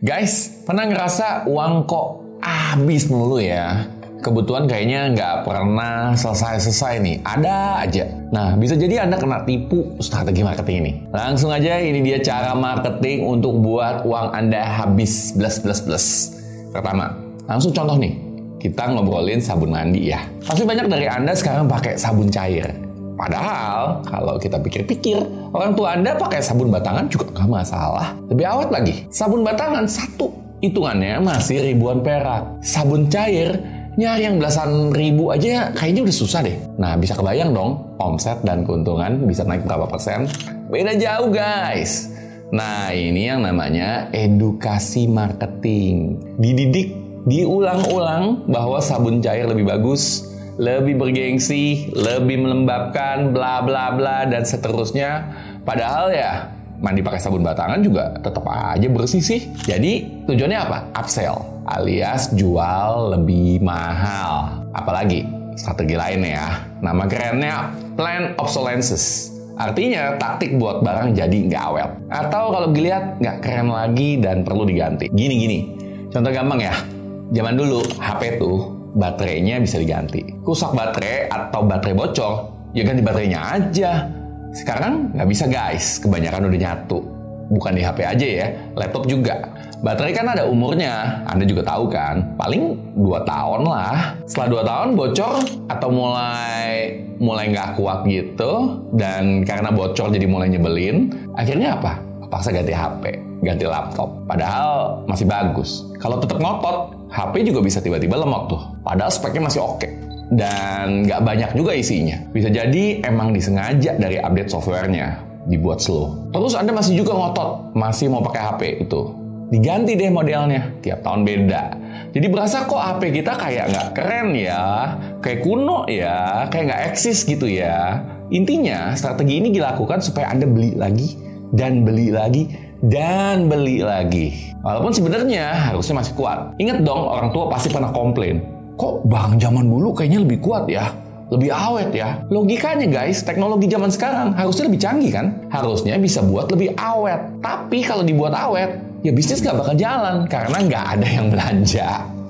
Guys, pernah ngerasa uang kok habis mulu ya? Kebutuhan kayaknya nggak pernah selesai-selesai nih. Ada aja. Nah, bisa jadi Anda kena tipu strategi marketing ini. Langsung aja, ini dia cara marketing untuk buat uang Anda habis plus plus plus. Pertama, langsung contoh nih. Kita ngobrolin sabun mandi ya. Pasti banyak dari Anda sekarang pakai sabun cair. Padahal kalau kita pikir-pikir, orang tua Anda pakai sabun batangan juga nggak masalah. Lebih awet lagi, sabun batangan satu hitungannya masih ribuan perak. Sabun cair nyari yang belasan ribu aja kayaknya udah susah deh. Nah bisa kebayang dong omset dan keuntungan bisa naik berapa persen? Beda jauh guys. Nah ini yang namanya edukasi marketing. Dididik, diulang-ulang bahwa sabun cair lebih bagus lebih bergengsi, lebih melembabkan, bla bla bla dan seterusnya. Padahal ya mandi pakai sabun batangan juga tetap aja bersih sih. Jadi tujuannya apa? Upsell alias jual lebih mahal. Apalagi strategi lainnya ya. Nama kerennya plan obsolescence. Artinya taktik buat barang jadi nggak awet. Atau kalau dilihat nggak keren lagi dan perlu diganti. Gini-gini. Contoh gampang ya. Zaman dulu HP tuh baterainya bisa diganti. Rusak baterai atau baterai bocor, ya ganti baterainya aja. Sekarang nggak bisa guys, kebanyakan udah nyatu. Bukan di HP aja ya, laptop juga. Baterai kan ada umurnya, Anda juga tahu kan, paling 2 tahun lah. Setelah 2 tahun bocor atau mulai mulai nggak kuat gitu, dan karena bocor jadi mulai nyebelin, akhirnya apa? Paksa ganti HP, ganti laptop. Padahal masih bagus. Kalau tetap ngotot, HP juga bisa tiba-tiba lemot tuh. Padahal speknya masih oke. Dan nggak banyak juga isinya. Bisa jadi emang disengaja dari update softwarenya dibuat slow. Terus Anda masih juga ngotot, masih mau pakai HP itu. Diganti deh modelnya, tiap tahun beda. Jadi berasa kok HP kita kayak nggak keren ya, kayak kuno ya, kayak nggak eksis gitu ya. Intinya, strategi ini dilakukan supaya Anda beli lagi, dan beli lagi, dan beli lagi. Walaupun sebenarnya harusnya masih kuat. Ingat dong, orang tua pasti pernah komplain. Kok bang zaman dulu kayaknya lebih kuat ya? Lebih awet ya? Logikanya guys, teknologi zaman sekarang harusnya lebih canggih kan? Harusnya bisa buat lebih awet. Tapi kalau dibuat awet, ya bisnis nggak bakal jalan karena nggak ada yang belanja.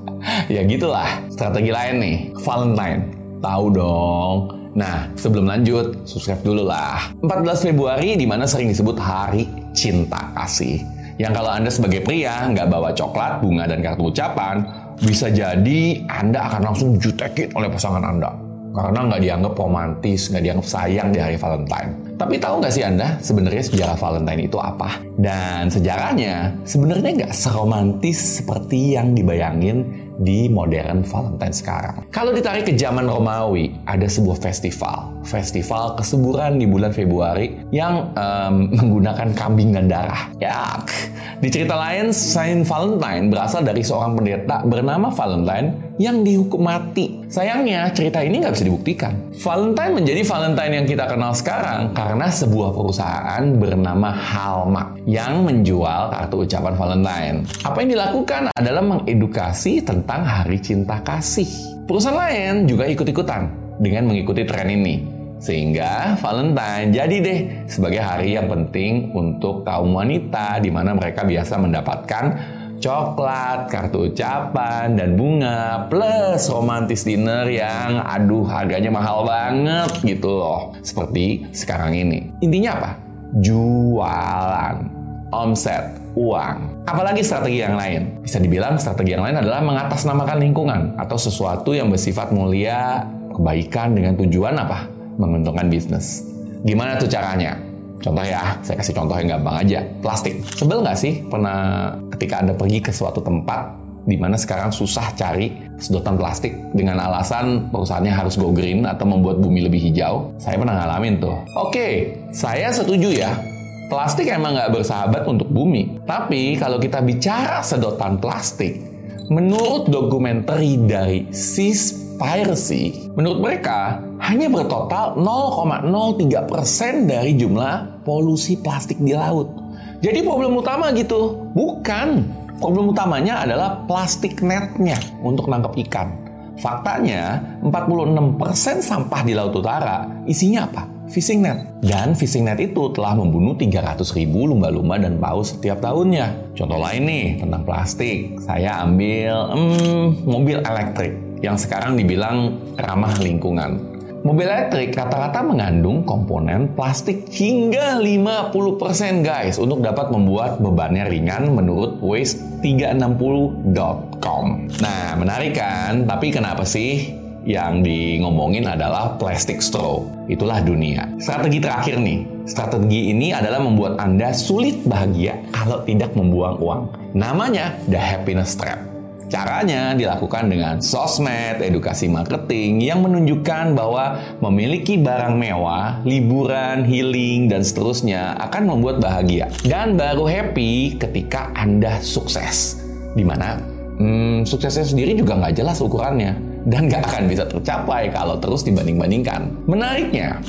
ya gitulah, strategi lain nih. Valentine, tahu dong. Nah, sebelum lanjut, subscribe dulu lah. 14 Februari di mana sering disebut Hari Cinta Kasih. Yang kalau Anda sebagai pria nggak bawa coklat, bunga, dan kartu ucapan, bisa jadi Anda akan langsung dijutekin oleh pasangan Anda. Karena nggak dianggap romantis, nggak dianggap sayang di hari Valentine. Tapi tahu nggak sih Anda sebenarnya sejarah Valentine itu apa? Dan sejarahnya sebenarnya nggak seromantis seperti yang dibayangin di modern Valentine sekarang. Kalau ditarik ke zaman Romawi, ada sebuah festival, festival kesuburan di bulan Februari yang um, menggunakan kambing dan darah. Ya, di cerita lain, Saint Valentine berasal dari seorang pendeta bernama Valentine yang dihukum mati. Sayangnya, cerita ini nggak bisa dibuktikan. Valentine menjadi Valentine yang kita kenal sekarang karena sebuah perusahaan bernama Hallmark yang menjual kartu ucapan Valentine. Apa yang dilakukan adalah mengedukasi tentang hari cinta kasih. Perusahaan lain juga ikut-ikutan dengan mengikuti tren ini. Sehingga Valentine jadi deh sebagai hari yang penting untuk kaum wanita di mana mereka biasa mendapatkan coklat, kartu ucapan, dan bunga, plus romantis dinner yang aduh harganya mahal banget gitu loh. Seperti sekarang ini. Intinya apa? Jualan, omset, uang. Apalagi strategi yang lain? Bisa dibilang strategi yang lain adalah mengatasnamakan lingkungan atau sesuatu yang bersifat mulia, kebaikan dengan tujuan apa? menguntungkan bisnis. Gimana tuh caranya? Contoh ya, saya kasih contoh yang gampang aja. Plastik. Sebel nggak sih pernah ketika Anda pergi ke suatu tempat di mana sekarang susah cari sedotan plastik dengan alasan perusahaannya harus go green atau membuat bumi lebih hijau. Saya pernah ngalamin tuh. Oke, saya setuju ya. Plastik emang nggak bersahabat untuk bumi. Tapi kalau kita bicara sedotan plastik, menurut dokumenter dari CIS piracy, menurut mereka hanya bertotal 0,03% dari jumlah polusi plastik di laut. Jadi problem utama gitu, bukan. Problem utamanya adalah plastik netnya untuk nangkep ikan. Faktanya, 46% sampah di Laut Utara isinya apa? fishing net. Dan fishing net itu telah membunuh 300 ribu lumba-lumba dan paus setiap tahunnya. Contoh lain nih tentang plastik. Saya ambil hmm, mobil elektrik yang sekarang dibilang ramah lingkungan. Mobil elektrik rata-rata mengandung komponen plastik hingga 50% guys untuk dapat membuat bebannya ringan menurut waste360.com. Nah, menarik kan? Tapi kenapa sih yang di ngomongin adalah plastic straw. Itulah dunia. Strategi terakhir nih. Strategi ini adalah membuat Anda sulit bahagia kalau tidak membuang uang. Namanya the happiness trap. Caranya dilakukan dengan sosmed, edukasi marketing yang menunjukkan bahwa memiliki barang mewah, liburan, healing, dan seterusnya akan membuat bahagia. Dan baru happy ketika Anda sukses. Di mana hmm, suksesnya sendiri juga nggak jelas ukurannya dan nggak akan bisa tercapai kalau terus dibanding-bandingkan. Menariknya,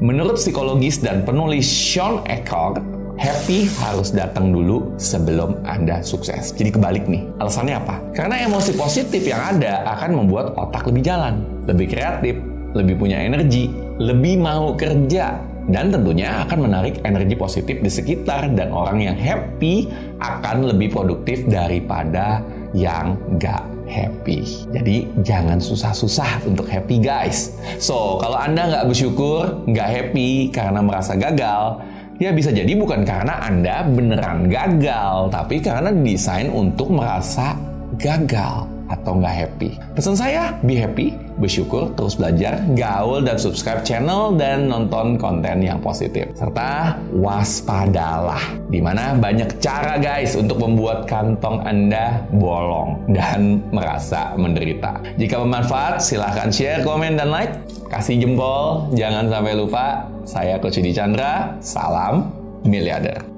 menurut psikologis dan penulis Sean Eckhart, happy harus datang dulu sebelum Anda sukses. Jadi kebalik nih. Alasannya apa? Karena emosi positif yang ada akan membuat otak lebih jalan, lebih kreatif, lebih punya energi, lebih mau kerja, dan tentunya akan menarik energi positif di sekitar dan orang yang happy akan lebih produktif daripada yang gak happy. Jadi jangan susah-susah untuk happy guys. So, kalau Anda nggak bersyukur, nggak happy karena merasa gagal, Ya bisa jadi bukan karena Anda beneran gagal, tapi karena desain untuk merasa gagal atau nggak happy. Pesan saya, be happy, bersyukur, terus belajar, gaul, dan subscribe channel dan nonton konten yang positif. Serta waspadalah, di mana banyak cara guys untuk membuat kantong Anda bolong dan merasa menderita. Jika bermanfaat, silahkan share, komen, dan like. Kasih jempol, jangan sampai lupa. Saya Coach Chandra, salam miliarder.